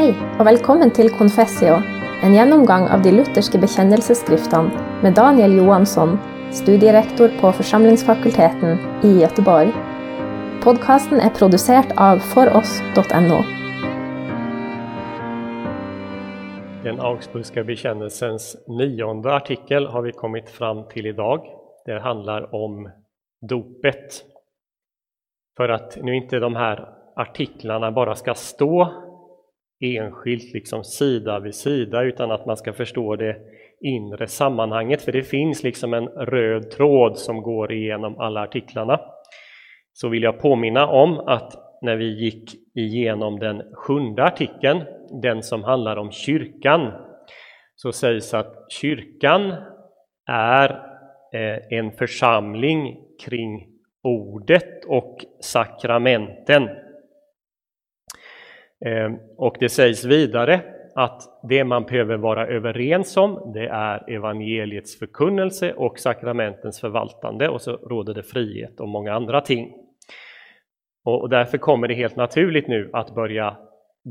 Hei, og velkommen til Confessio, en gjennomgang av de lutherske bekjennelsesskriftene med Daniel Johansson, studierektor på Forsamlingsfakulteten i Göteborg. Podkasten er produsert av foross.no. Den Augsburgska bekännelsens nionde artikel har vi kommit fram till idag. Det handlar om dopet. För att nu inte de här artiklarna bara ska stå enskilt, liksom sida vid sida, utan att man ska förstå det inre sammanhanget, för det finns liksom en röd tråd som går igenom alla artiklarna. Så vill jag påminna om att när vi gick igenom den sjunde artikeln, den som handlar om kyrkan, så sägs att kyrkan är eh, en församling kring ordet och sakramenten. Ehm, och det sägs vidare att det man behöver vara överens om, det är evangeliets förkunnelse och sakramentens förvaltande och så råder det frihet och många andra ting. Och därför kommer det helt naturligt nu att börja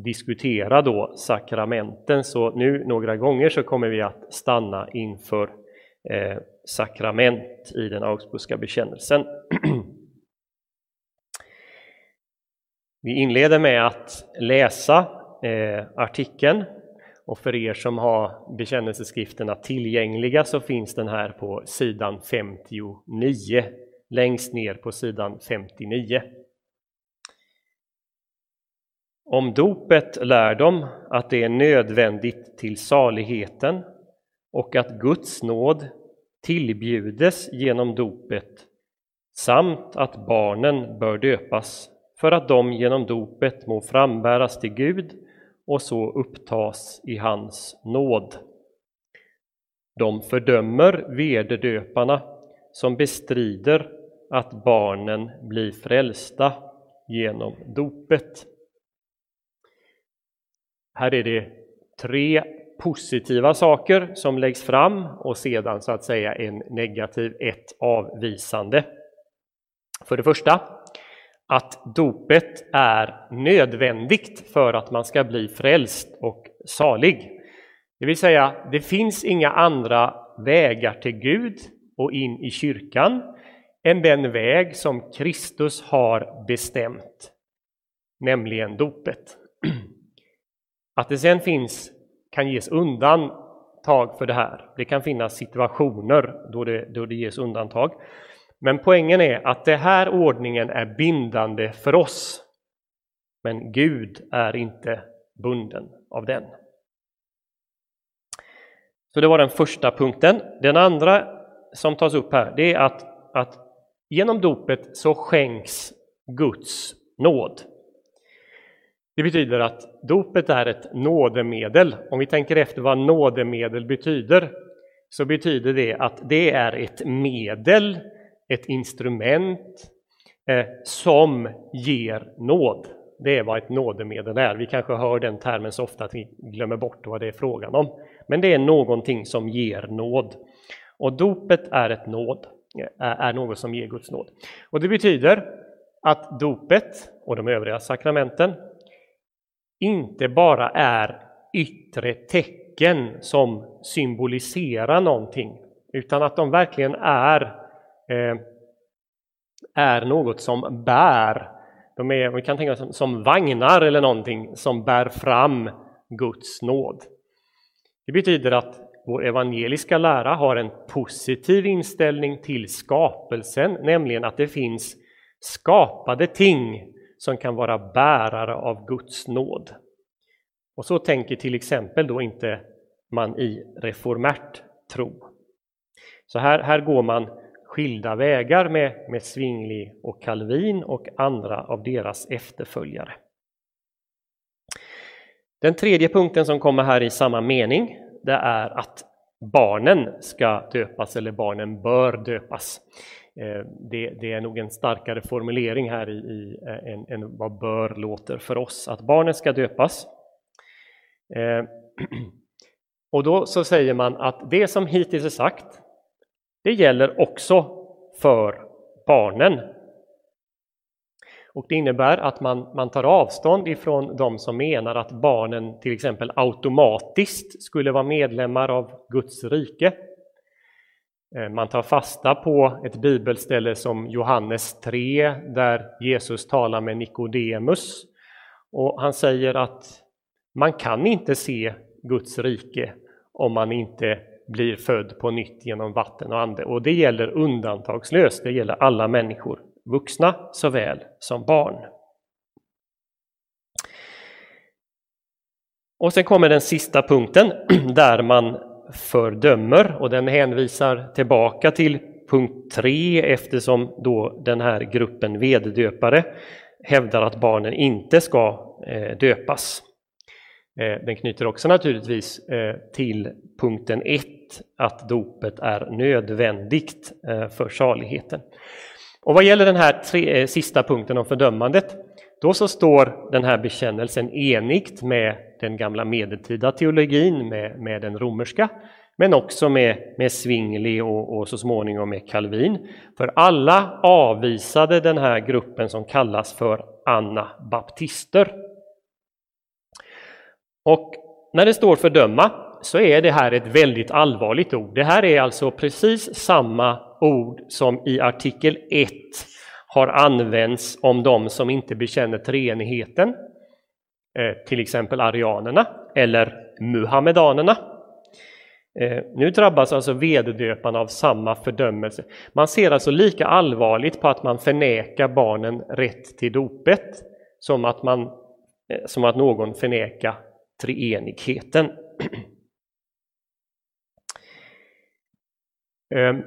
diskutera då sakramenten, så nu några gånger så kommer vi att stanna inför eh, sakrament i den Augsburgska bekännelsen. Vi inleder med att läsa eh, artikeln och för er som har bekännelseskrifterna tillgängliga så finns den här på sidan 59, längst ner på sidan 59. Om dopet lär de att det är nödvändigt till saligheten och att Guds nåd tillbjudes genom dopet samt att barnen bör döpas för att de genom dopet må frambäras till Gud och så upptas i hans nåd. De fördömer vederdöparna som bestrider att barnen blir frälsta genom dopet. Här är det tre positiva saker som läggs fram och sedan så att säga en negativ, ett avvisande. För det första att dopet är nödvändigt för att man ska bli frälst och salig. Det vill säga, det finns inga andra vägar till Gud och in i kyrkan än den väg som Kristus har bestämt, nämligen dopet. Att det sen finns, kan ges undantag för det här. Det kan finnas situationer då det, då det ges undantag. Men poängen är att den här ordningen är bindande för oss. Men Gud är inte bunden av den. Så det var den första punkten. Den andra som tas upp här, det är att, att genom dopet så skänks Guds nåd. Det betyder att dopet är ett nådemedel. Om vi tänker efter vad nådemedel betyder, så betyder det att det är ett medel ett instrument eh, som ger nåd. Det är vad ett nådemedel är. Vi kanske hör den termen så ofta att vi glömmer bort vad det är frågan om. Men det är någonting som ger nåd. Och dopet är ett nåd, eh, är något som ger Guds nåd. Och det betyder att dopet och de övriga sakramenten inte bara är yttre tecken som symboliserar någonting, utan att de verkligen är Eh, är något som bär. De är, vi kan tänka oss som vagnar eller någonting som bär fram Guds nåd. Det betyder att vår evangeliska lära har en positiv inställning till skapelsen, nämligen att det finns skapade ting som kan vara bärare av Guds nåd. Och så tänker till exempel då inte man i reformärt tro. Så här, här går man skilda vägar med, med Zwingli och Calvin och andra av deras efterföljare. Den tredje punkten som kommer här i samma mening, det är att barnen ska döpas eller barnen bör döpas. Eh, det, det är nog en starkare formulering här i, i eh, än, än, vad bör låter för oss, att barnen ska döpas. Eh, och då så säger man att det som hittills är sagt, det gäller också för barnen. Och det innebär att man, man tar avstånd ifrån de som menar att barnen till exempel automatiskt skulle vara medlemmar av Guds rike. Eh, man tar fasta på ett bibelställe som Johannes 3 där Jesus talar med Nikodemus och han säger att man kan inte se Guds rike om man inte blir född på nytt genom vatten och ande. Och det gäller undantagslöst, det gäller alla människor, vuxna såväl som barn. Och sen kommer den sista punkten där man fördömer och den hänvisar tillbaka till punkt 3 eftersom då den här gruppen veddöpare hävdar att barnen inte ska eh, döpas. Eh, den knyter också naturligtvis eh, till punkten 1 att dopet är nödvändigt eh, för saligheten. Och vad gäller den här tre, sista punkten om fördömandet, då så står den här bekännelsen enigt med den gamla medeltida teologin, med, med den romerska, men också med, med Zwingli och, och så småningom med Calvin. För alla avvisade den här gruppen som kallas för anabaptister. Och när det står fördöma så är det här ett väldigt allvarligt ord. Det här är alltså precis samma ord som i artikel 1 har använts om de som inte bekänner treenigheten, eh, till exempel arianerna eller muhammedanerna. Eh, nu drabbas alltså vederdöparna av samma fördömelse. Man ser alltså lika allvarligt på att man förnekar barnen rätt till dopet som att, man, eh, som att någon förnekar treenigheten. Ehm,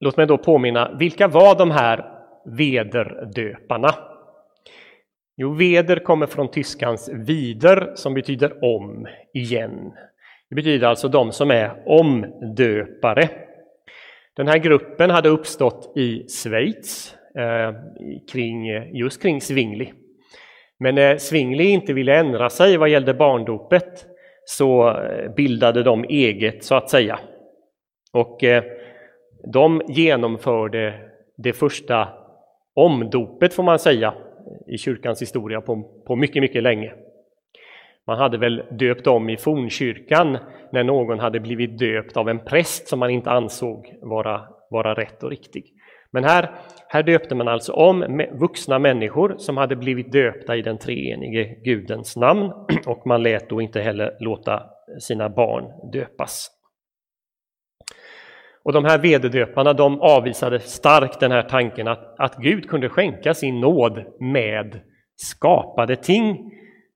låt mig då påminna, vilka var de här vederdöparna? Jo, veder kommer från tyskans vider som betyder om, igen. Det betyder alltså de som är omdöpare. Den här gruppen hade uppstått i Schweiz, eh, kring, just kring Zwingli. Men när Svingli inte ville ändra sig vad gällde barndopet så eh, bildade de eget så att säga. Och eh, de genomförde det första omdopet får man säga i kyrkans historia på, på mycket, mycket länge. Man hade väl döpt om i fornkyrkan när någon hade blivit döpt av en präst som man inte ansåg vara, vara rätt och riktig. Men här, här döpte man alltså om vuxna människor som hade blivit döpta i den treenige Gudens namn och man lät då inte heller låta sina barn döpas. Och de här vededöparna de avvisade starkt den här tanken att, att Gud kunde skänka sin nåd med skapade ting,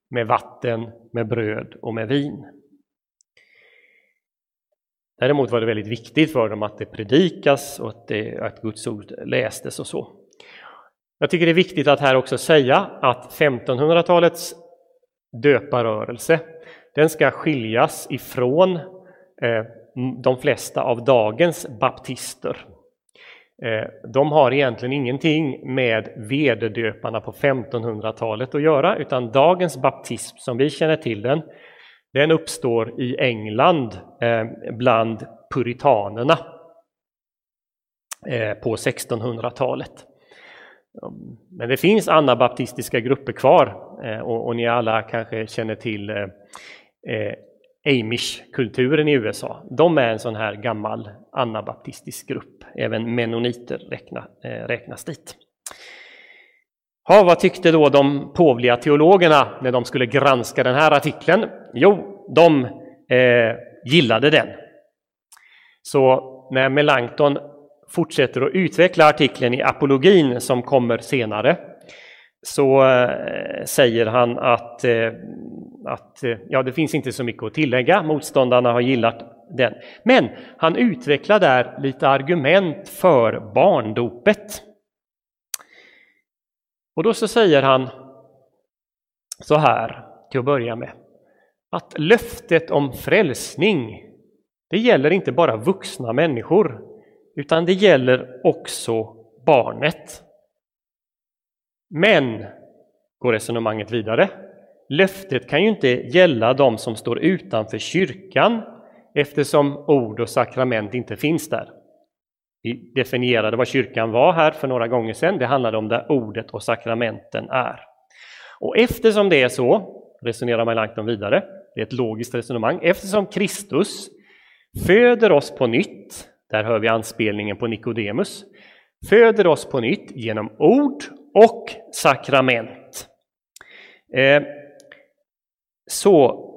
med vatten, med bröd och med vin. Däremot var det väldigt viktigt för dem att det predikas och att, det, att Guds ord lästes och så. Jag tycker det är viktigt att här också säga att 1500-talets döparrörelse, den ska skiljas ifrån eh, de flesta av dagens baptister. Eh, de har egentligen ingenting med vederdöparna på 1500-talet att göra, utan dagens baptism som vi känner till den, den uppstår i England eh, bland puritanerna eh, på 1600-talet. Mm, men det finns anabaptistiska grupper kvar eh, och ni alla kanske känner till Amish-kulturen i USA. De är en sån här gammal anabaptistisk grupp. Även menoniter räkna, eh, räknas dit. Ja, vad tyckte då de påvliga teologerna när de skulle granska den här artikeln? Jo, de eh, gillade den. Så när Melanchthon fortsätter att utveckla artikeln i apologin som kommer senare så eh, säger han att, eh, att eh, ja, det finns inte så mycket att tillägga, motståndarna har gillat den. Men han utvecklar där lite argument för barndopet. Och då så säger han så här till att börja med, att löftet om frälsning, det gäller inte bara vuxna människor, utan det gäller också barnet. Men, går resonemanget vidare, löftet kan ju inte gälla de som står utanför kyrkan eftersom ord och sakrament inte finns där. Vi definierade vad kyrkan var här för några gånger sedan. Det handlade om där ordet och sakramenten är. Och eftersom det är så, resonerar Melanchthon vidare, det är ett logiskt resonemang, eftersom Kristus föder oss på nytt, där hör vi anspelningen på Nikodemus, föder oss på nytt genom ord och sakrament. Eh, så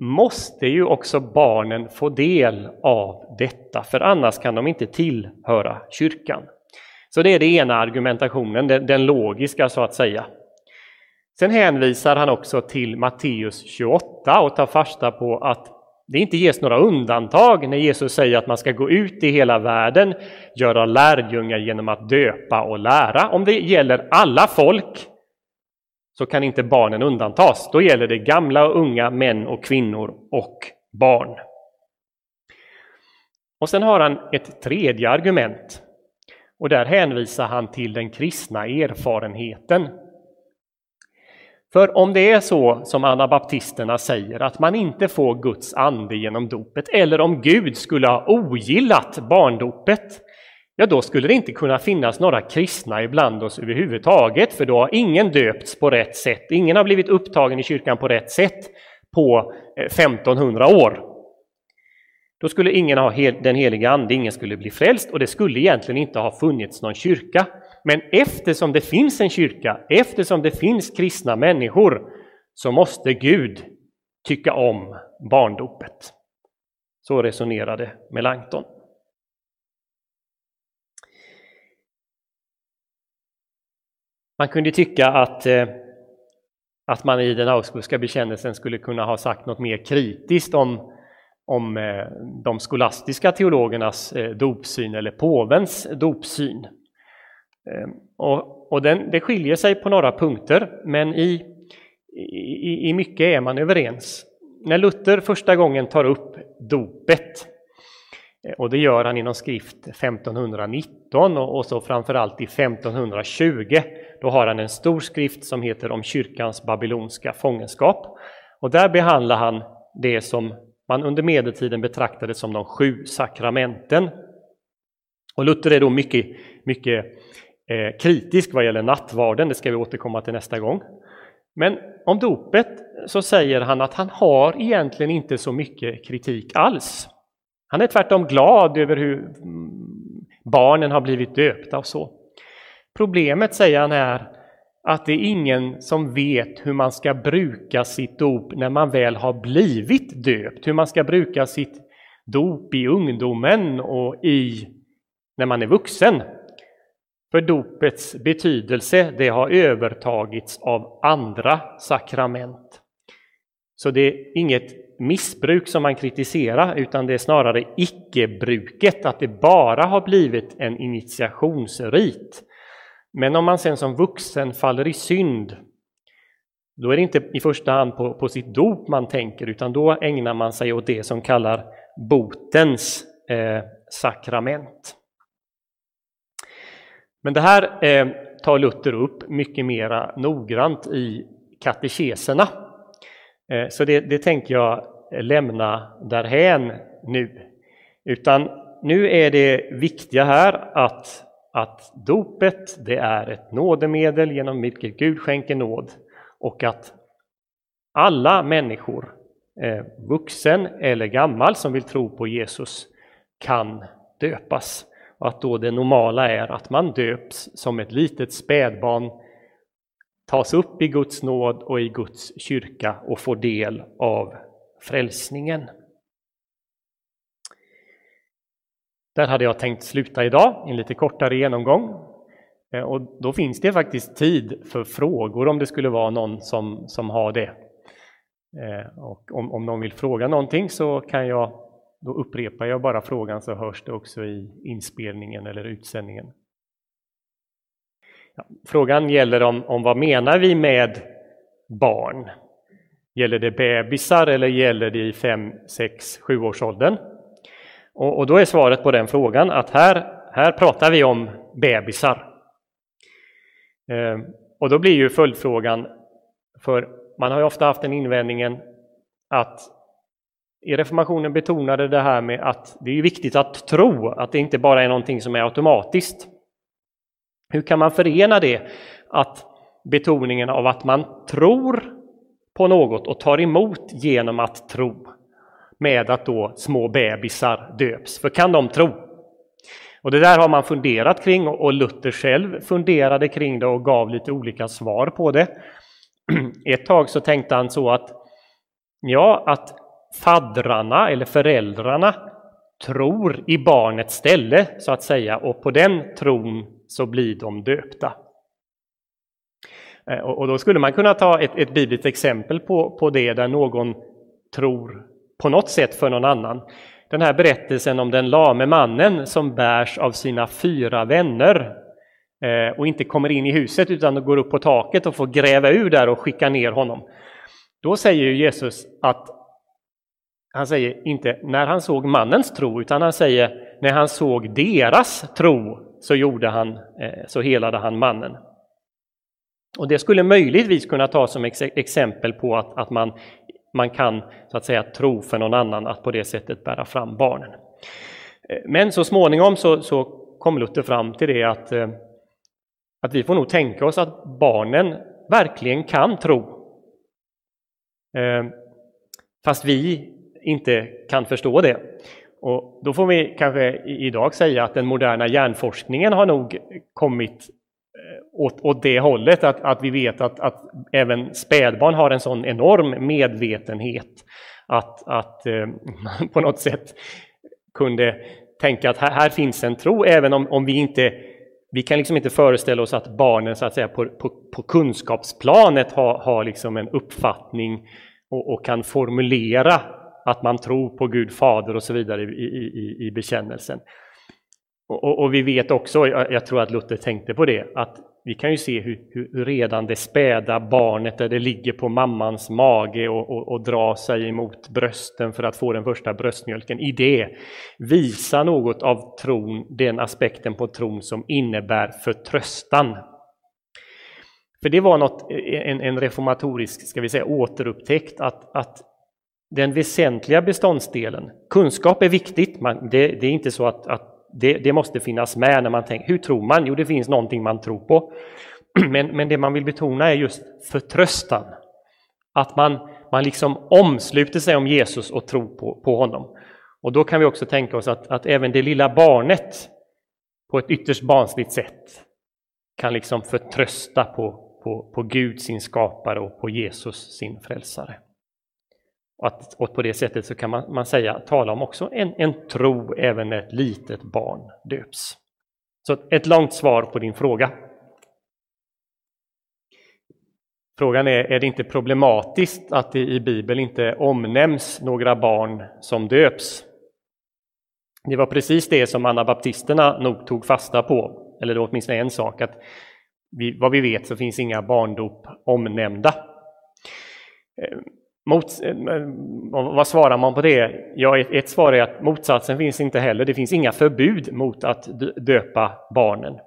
måste ju också barnen få del av detta, för annars kan de inte tillhöra kyrkan. Så det är den ena argumentationen, den, logiska så att säga. Sen hänvisar han också till Matteus 28 och tar fasta på att det inte ges några undantag när Jesus säger att man ska gå ut i hela världen, göra lärjungar genom att döpa och lära. Om det gäller alla folk så kan inte barnen undantas. Då gäller det gamla och unga, män och kvinnor och barn. Och sen har han ett tredje argument. Och där hänvisar han till den kristna erfarenheten. För om det är så som anabaptisterna säger, att man inte får Guds ande genom dopet, eller om Gud skulle ha ogillat barndopet, ja då skulle det inte kunna finnas några kristna ibland oss överhuvudtaget, för då har ingen döpts på rätt sätt, ingen har blivit upptagen i kyrkan på rätt sätt på eh, 1500 år. Då skulle ingen ha den heliga ande, ingen skulle bli frälst och det skulle egentligen inte ha funnits någon kyrka. Men eftersom det finns en kyrka, eftersom det finns kristna människor, så måste Gud tycka om barndopet. Så resonerade Melanchthon. Man kunde tycka att, eh, att man i den Augsburgska bekännelsen skulle kunna ha sagt något mer kritiskt om, om eh, de skolastiska teologernas eh, dopsyn eller påvens dopsyn. Ehm, och, och den, det skiljer sig på några punkter, men i, i, i mycket är man överens. När Luther första gången tar upp dopet eh, och det gör han i någon skrift 1519 och så framförallt i 1520. Då har han en stor skrift som heter Om kyrkans babylonska fångenskap. Och där behandlar han det som man under medeltiden betraktade som de sju sakramenten. Och Luther är då mycket, mycket eh, kritisk vad gäller nattvarden, det ska vi återkomma till nästa gång. Men om dopet så säger han att han har egentligen inte så mycket kritik alls. Han är tvärtom glad över hur mm, barnen har blivit döpta och så. Problemet, säger han, är att det är ingen som vet hur man ska bruka sitt dop när man väl har blivit döpt, hur man ska bruka sitt dop i ungdomen och i när man är vuxen. För dopets betydelse, det har övertagits av andra sakrament. Så det är inget missbruk som man kritiserar, utan det är snarare icke-bruket, att det bara har blivit en initiationsrit. Men om man sen som vuxen faller i synd, då är det inte i första hand på, på sitt dop man tänker, utan då ägnar man sig åt det som kallar botens eh, sakrament. Men det här eh, tar Luther upp mycket mera noggrant i katekeserna. Eh, så det, det tänker jag lämna därhän nu. Utan nu är det viktiga här att, att dopet det är ett nådemedel genom vilket Gud skänker nåd och att alla människor, eh, vuxen eller gammal, som vill tro på Jesus kan döpas. Och att då det normala är att man döps som ett litet spädbarn tas upp i Guds nåd och i Guds kyrka och får del av frälsningen. Där hade jag tänkt sluta idag, en lite kortare genomgång. Eh, och då finns det faktiskt tid för frågor om det skulle vara någon som, som har det. Eh, och om, om någon vill fråga någonting så kan jag, då upprepar jag bara frågan så hörs det också i inspelningen eller utsändningen. Frågan gäller om, om vad menar vi med barn? Gäller det bebisar eller gäller det i 5, 6, 7 årsåldern? Och, och då är svaret på den frågan att här, här pratar vi om bebisar. Eh, och då blir ju följdfrågan, för man har ju ofta haft den invändningen att i reformationen betonade det här med att det är viktigt att tro, att det inte bara är någonting som är automatiskt. Hur kan man förena det, att betoningen av att man tror på något och tar emot genom att tro, med att då små bebisar döps? För kan de tro? Och det där har man funderat kring och Luther själv funderade kring det och gav lite olika svar på det. Ett tag så tänkte han så att ja, att faddrarna eller föräldrarna tror i barnets ställe så att säga och på den tron så blir de döpta. Eh, och då skulle man kunna ta ett, ett bibliskt exempel på, på det där någon tror på något sätt för någon annan. Den här berättelsen om den lame mannen som bärs av sina fyra vänner eh, och inte kommer in i huset utan går upp på taket och får gräva ur där och skicka ner honom. Då säger Jesus att han säger inte när han såg mannens tro, utan han säger när han såg deras tro så, gjorde han, eh, så helade han mannen. Och det skulle möjligtvis kunna tas som ex exempel på att, att man, man kan så att säga tro för någon annan att på det sättet bära fram barnen. Eh, men så småningom så, så kom Luther fram till det att, eh, att vi får nog tänka oss att barnen verkligen kan tro. Fast vi inte kan förstå det. Och då får vi kanske idag säga att den moderna hjärnforskningen har nog kommit eh, åt, åt det hållet, att, att vi vet att, att även spädbarn har en sån enorm medvetenhet att, att man eh, på något sätt kunde tänka att här, här, finns en tro, även om, om vi inte vi kan liksom inte föreställa oss att barnen så att säga, på, på, på kunskapsplanet har, har liksom en uppfattning och, och kan formulera att man tror på Gud Fader och så vidare i, i, i bekännelsen. Och, och, och, vi vet också, jag, jag, tror att Luther tänkte på det, att vi kan ju se hur, hur redan det späda barnet där det ligger på mammans mage och, och, och drar sig emot brösten för att få den första bröstmjölken, i det visar något av tron, den aspekten på tron som innebär förtröstan. För det var något, en, en reformatorisk ska vi säga, återupptäckt att, att den väsentliga beståndsdelen. Kunskap är viktigt, man, det, det, är inte så att, att det, det, måste finnas med när man tänker, hur tror man? Jo, det finns någonting man tror på. Men, men det man vill betona är just förtröstan. Att man, man liksom omsluter sig om Jesus och tror på, på honom. Och då kan vi också tänka oss att, att även det lilla barnet på ett ytterst barnsligt sätt kan liksom förtrösta på, på, på Gud, sin skapare, och på Jesus, sin frälsare. Och, att, och på det sättet så kan man, man säga, tala om också en, en tro även när ett litet barn döps. Så ett långt svar på din fråga. Frågan är, är det inte problematiskt att det i Bibeln inte omnämns några barn som döps? Det var precis det som anabaptisterna nog tog fasta på, eller det var åtminstone en sak, att vi, vad vi vet så finns inga barndop omnämnda. Mot, eh, eh, vad svarar man på det? Ja, ett svar är att motsatsen finns inte heller. Det finns inga förbud mot att döpa barnen.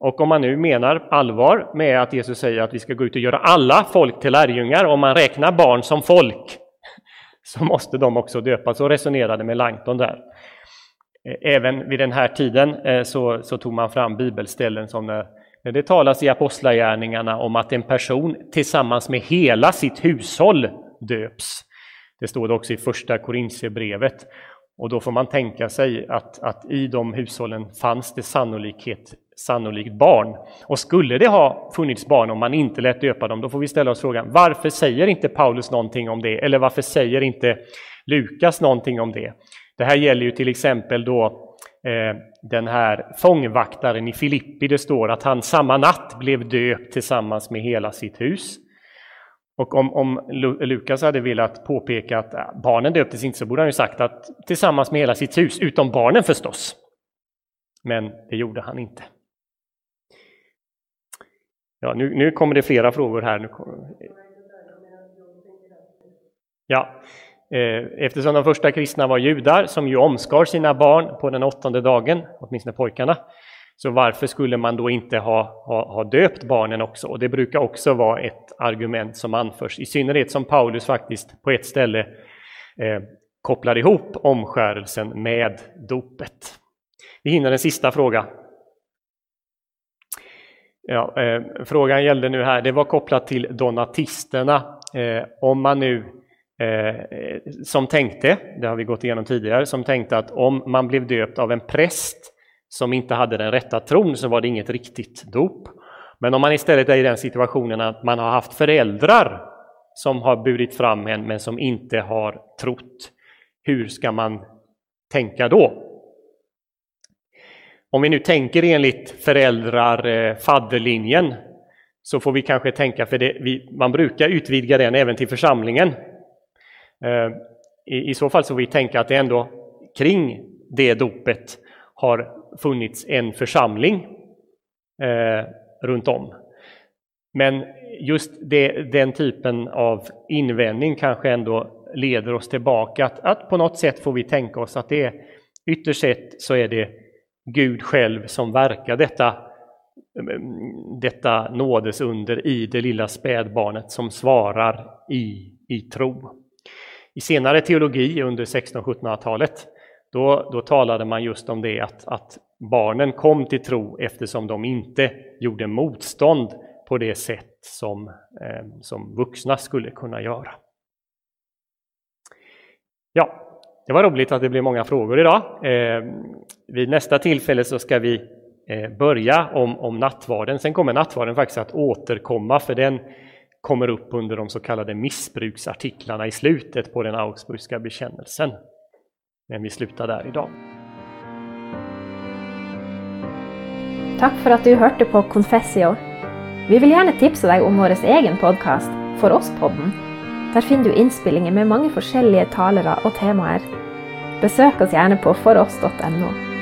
Och om man nu menar allvar med att Jesus säger att vi ska gå ut och göra alla folk till lärjungar, om man räknar barn som folk, så måste de också döpas. Så resonerade med Langton där. Eh, även vid den här tiden så, så tog man fram bibelställen som när, när det talas i Apostlagärningarna om att en person tillsammans med hela sitt hushåll döps. Det står det också i första Korintierbrevet. Och då får man tänka sig att, att i de hushållen fanns det sannolikhet, sannolikt barn. Och skulle det ha funnits barn om man inte lät döpa dem, då får vi ställa oss frågan varför säger inte Paulus någonting om det? Eller varför säger inte Lukas någonting om det? Det här gäller ju till exempel då eh, den här fångvaktaren i Filippi. Det står att han samma natt blev döpt tillsammans med hela sitt hus. Och om, om Lukas hade velat påpeka att äh, barnen döptes inte så borde han ju sagt att tillsammans med hela sitt hus, utom barnen förstås. Men det gjorde han inte. Ja, nu, nu kommer det flera frågor här. Nu kommer... Ja, eh, eftersom de första kristna var judar som ju omskar sina barn på den åttonde dagen, åtminstone pojkarna, så varför skulle man då inte ha, ha, ha döpt barnen också? Och det brukar också vara ett argument som anförs, i synnerhet som Paulus faktiskt på ett ställe eh, kopplar ihop omskärelsen med dopet. Vi hinner en sista fråga. Ja, eh, frågan gällde nu här, det var kopplat till donatisterna. Eh, om man nu eh, som tänkte, det har vi gått igenom tidigare, som tänkte att om man blev döpt av en präst som inte hade den rätta tron så var det inget riktigt dop. Men om man istället är i den situationen att man har haft föräldrar som har burit fram en men som inte har trott, hur ska man tänka då? Om vi nu tänker enligt föräldrar, eh, fadderlinjen, så får vi kanske tänka, för det, vi, man brukar utvidga den även till församlingen. Eh, I, I så fall så får vi tänka att det ändå kring det dopet har funnits en församling eh, runt om. Men just det, den typen av invändning kanske ändå leder oss tillbaka att, att på något sätt får vi tänka oss att det ytterst sett så är det Gud själv som verkar detta, mm, detta nådesunder i det lilla spädbarnet som svarar i, i tro. I senare teologi under 1600-1700-talet då, då talade man just om det att, att barnen kom till tro eftersom de inte gjorde motstånd på det sätt som, eh, som vuxna skulle kunna göra. Ja, det var roligt att det blev många frågor idag. Eh, vid nästa tillfälle så ska vi eh, börja om, om nattvarden. Sen kommer nattvarden faktiskt att återkomma för den kommer upp under de så kallade missbruksartiklarna i slutet på den Augsburgska bekännelsen. Men vi slutar där idag. Tack för att du hörde på Confessio. Vi vill gärna tipsa dig om vår egen podcast, For oss-podden. Där finner du inspelningar med många olika talare och teman. Besök oss gärna på foross.no.